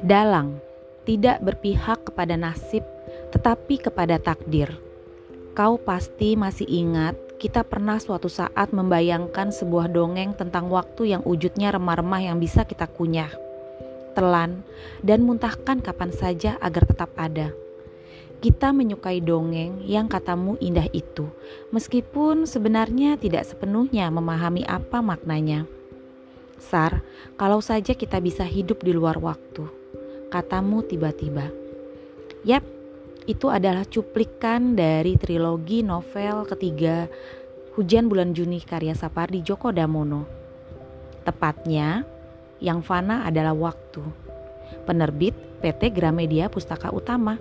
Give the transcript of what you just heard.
Dalang tidak berpihak kepada nasib, tetapi kepada takdir. Kau pasti masih ingat, kita pernah suatu saat membayangkan sebuah dongeng tentang waktu yang wujudnya remah-remah yang bisa kita kunyah, telan, dan muntahkan kapan saja agar tetap ada. Kita menyukai dongeng yang katamu indah itu, meskipun sebenarnya tidak sepenuhnya memahami apa maknanya. Sar, kalau saja kita bisa hidup di luar waktu katamu tiba-tiba. Yap, itu adalah cuplikan dari trilogi novel ketiga Hujan Bulan Juni karya Sapardi Djoko Damono. Tepatnya, yang fana adalah waktu. Penerbit PT Gramedia Pustaka Utama.